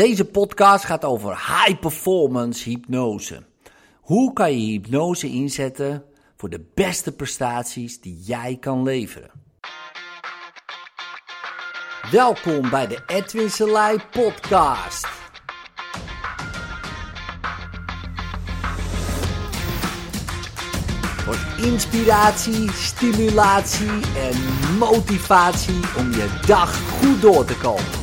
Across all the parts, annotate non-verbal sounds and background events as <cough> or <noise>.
Deze podcast gaat over high performance hypnose. Hoe kan je hypnose inzetten voor de beste prestaties die jij kan leveren? Welkom bij de Edwin Selei podcast. Voor inspiratie, stimulatie en motivatie om je dag goed door te komen.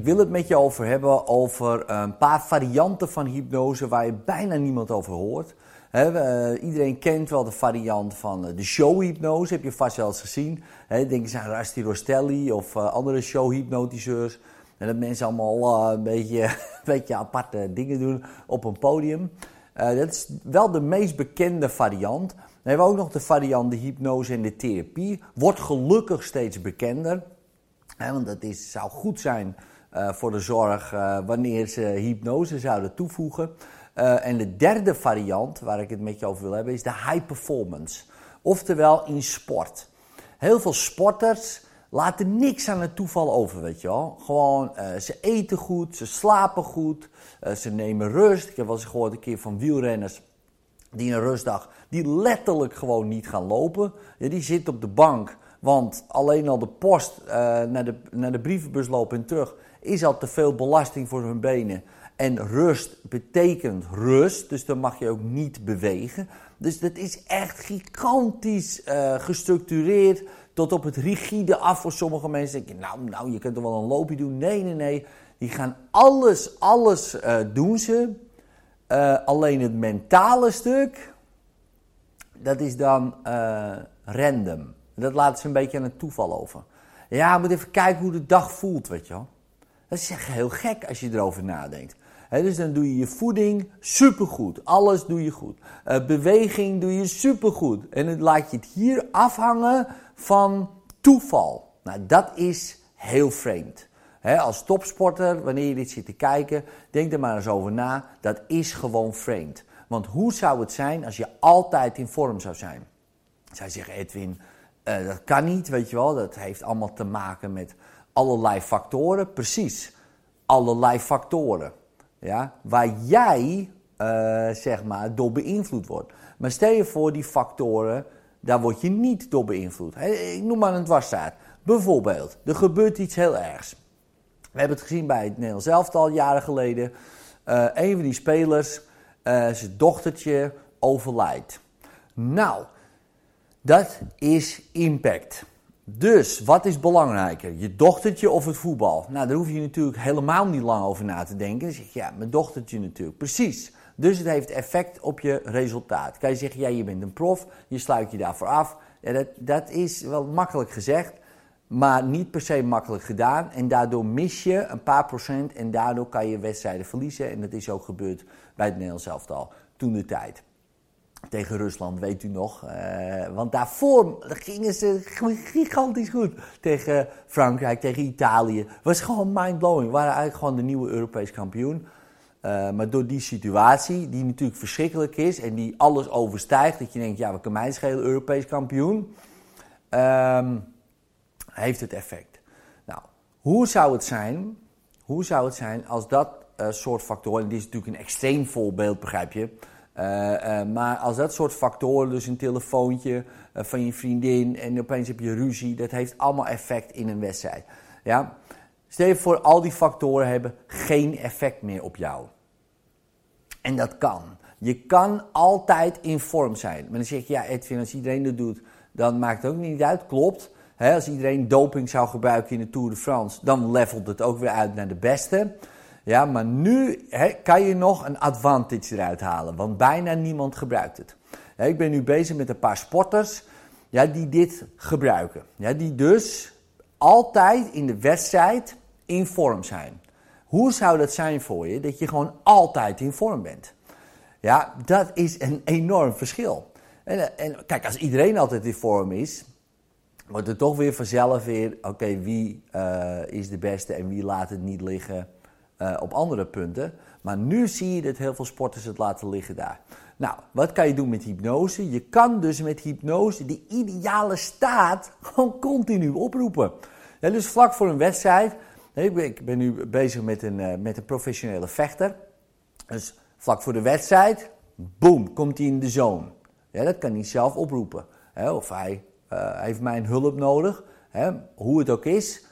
Ik wil het met je over hebben over een paar varianten van hypnose waar je bijna niemand over hoort. uh, iedereen kent wel de variant van uh, de showhypnose, heb je vast wel eens gezien. Denk eens aan Rusty Rostelli of andere showhypnotiseurs. En dat mensen allemaal een, beetje, <laughs> een beetje aparte dingen doen op een podium. dat is wel de meest bekende variant. Dan hebben we ook nog de variant de hypnose en de therapie. Wordt gelukkig steeds bekender. want dat is, zou goed zijn voor de zorg uh, wanneer ze hypnose zouden toevoegen. Uh, en de derde variant waar ik het met je over wil hebben is de high performance. Oftewel in sport. Heel veel sporters laten niks aan het toeval over, weet je wel. Gewoon, ze eten goed, ze slapen goed, ze nemen rust. Ik heb wel eens gehoord een keer van wielrenners die een rustdag, die letterlijk gewoon niet gaan lopen. Ja, die zitten op de bank, want alleen al de post naar, de, naar de brievenbus lopen en terug is al te veel belasting voor hun benen. En rust betekent rust, dus dan mag je ook niet bewegen. Dus dat is echt gigantisch uh, gestructureerd, tot op het rigide af voor sommige mensen. Denk je, nou, nou, je kunt er wel een loopje doen. Nee, nee, nee. Die gaan alles, alles uh, doen ze. Uh, alleen het mentale stuk, dat is dan random. Dat laten ze een beetje aan het toeval over. Ja, moet even kijken hoe de dag voelt, weet je wel. Dat is echt heel gek als je erover nadenkt. dus dan doe je je voeding supergoed. Alles doe je goed. Uh, beweging doe je supergoed. En dan laat je het hier afhangen van toeval. Nou, dat is heel vreemd. als topsporter, wanneer je dit zit te kijken, denk er maar eens over na. Dat is gewoon vreemd. Want hoe zou het zijn als je altijd in vorm zou zijn? Zij zeggen, Edwin, uh, dat kan niet, weet je wel. Dat heeft allemaal te maken met allerlei factoren, precies. Allerlei factoren. Ja, waar jij, uh, zeg maar, door beïnvloed wordt. Maar stel je voor, die factoren, daar word je niet door beïnvloed. Ik noem maar een dwarsstraat. Bijvoorbeeld, er gebeurt iets heel ergs. We hebben het gezien bij het Nederlands elftal jaren geleden. Uh, een van die spelers, uh, zijn dochtertje, overlijdt. Nou, dat is impact. Dus wat is belangrijker, je dochtertje of het voetbal? Nou, daar hoef je natuurlijk helemaal niet lang over na te denken. Dan zeg je, ja, mijn dochtertje natuurlijk. Precies. Dus het heeft effect op je resultaat. Kan je zeggen, ja, je bent een prof, je sluit je daarvoor af. Ja, dat, dat is wel makkelijk gezegd, maar niet per se makkelijk gedaan. En daardoor mis je een paar procent en daardoor kan je wedstrijden verliezen. En dat is ook gebeurd bij het Nederlands elftal toen de tijd tegen Rusland, weet u nog. Uh, want daarvoor gingen ze gigantisch goed. Tegen Frankrijk, tegen Italië. was gewoon mindblowing. We waren eigenlijk gewoon de nieuwe Europees kampioen. Uh, maar door die situatie, die natuurlijk verschrikkelijk is en die alles overstijgt, dat je denkt, ja, we kunnen mij schelen, Europees kampioen, um, heeft het effect. Nou, hoe zou het zijn, hoe zou het zijn als dat uh, soort factoren, en dit is natuurlijk een extreem voorbeeld, begrijp je, uh, uh, maar als dat soort factoren, dus een telefoontje uh, van je vriendin en opeens heb je ruzie, dat heeft allemaal effect in een wedstrijd. Ja? Stel je voor, al die factoren hebben geen effect meer op jou. En dat kan. Je kan altijd in vorm zijn. Maar dan zeg je, ja Edwin, als iedereen dat doet, dan maakt het ook niet uit. Klopt. Als iedereen doping zou gebruiken in de Tour de France, dan levelt het ook weer uit naar de beste. Ja, maar nu kan je nog een advantage eruit halen, want bijna niemand gebruikt het. ik ben nu bezig met een paar sporters ja, die dit gebruiken. Ja, die dus altijd in de wedstrijd in vorm zijn. Hoe zou dat zijn voor je dat je gewoon altijd in vorm bent? Ja, dat is een enorm verschil. En, en kijk, als iedereen altijd in vorm is, wordt het toch weer vanzelf weer: oké, wie uh, is de beste en wie laat het niet liggen? Uh, op andere punten. Maar nu zie je dat heel veel sporters het laten liggen daar. Nou, wat kan je doen met hypnose? Je kan dus met hypnose die ideale staat gewoon continu oproepen. dus vlak voor een wedstrijd, ik ben nu bezig met een, eh, met een professionele vechter. Dus vlak voor de wedstrijd, boom, komt hij in de zone. Dat kan hij zelf oproepen. Of hij uh, heeft mijn hulp nodig. Hoe het ook is,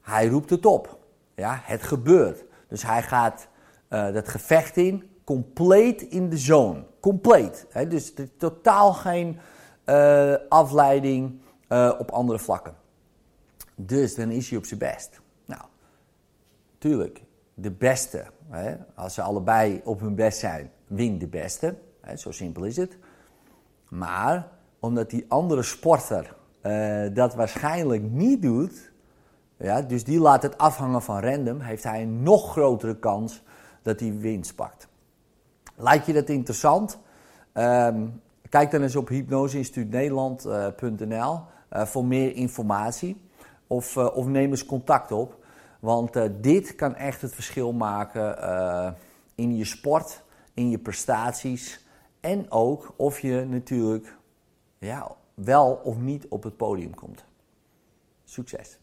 hij roept het op. Ja, het gebeurt. Dus hij gaat uh, dat gevecht in, compleet in de zone. Compleet. Hè? Dus totaal geen uh, afleiding uh, op andere vlakken. Dus dan is hij op zijn best. Nou, tuurlijk, de beste. Hè? Als ze allebei op hun best zijn, wint de beste. Hè? Zo simpel is het. Maar omdat die andere sporter dat waarschijnlijk niet doet, ja, dus die laat het afhangen van random, heeft hij een nog grotere kans dat hij winst pakt. Lijkt je dat interessant? Um, kijk dan eens op hypnoseinstituutnederland.nl uh, uh, voor meer informatie. Of, uh, of neem eens contact op. Want dit kan echt het verschil maken in je sport, in je prestaties. En ook of je natuurlijk ja, wel of niet op het podium komt. Succes!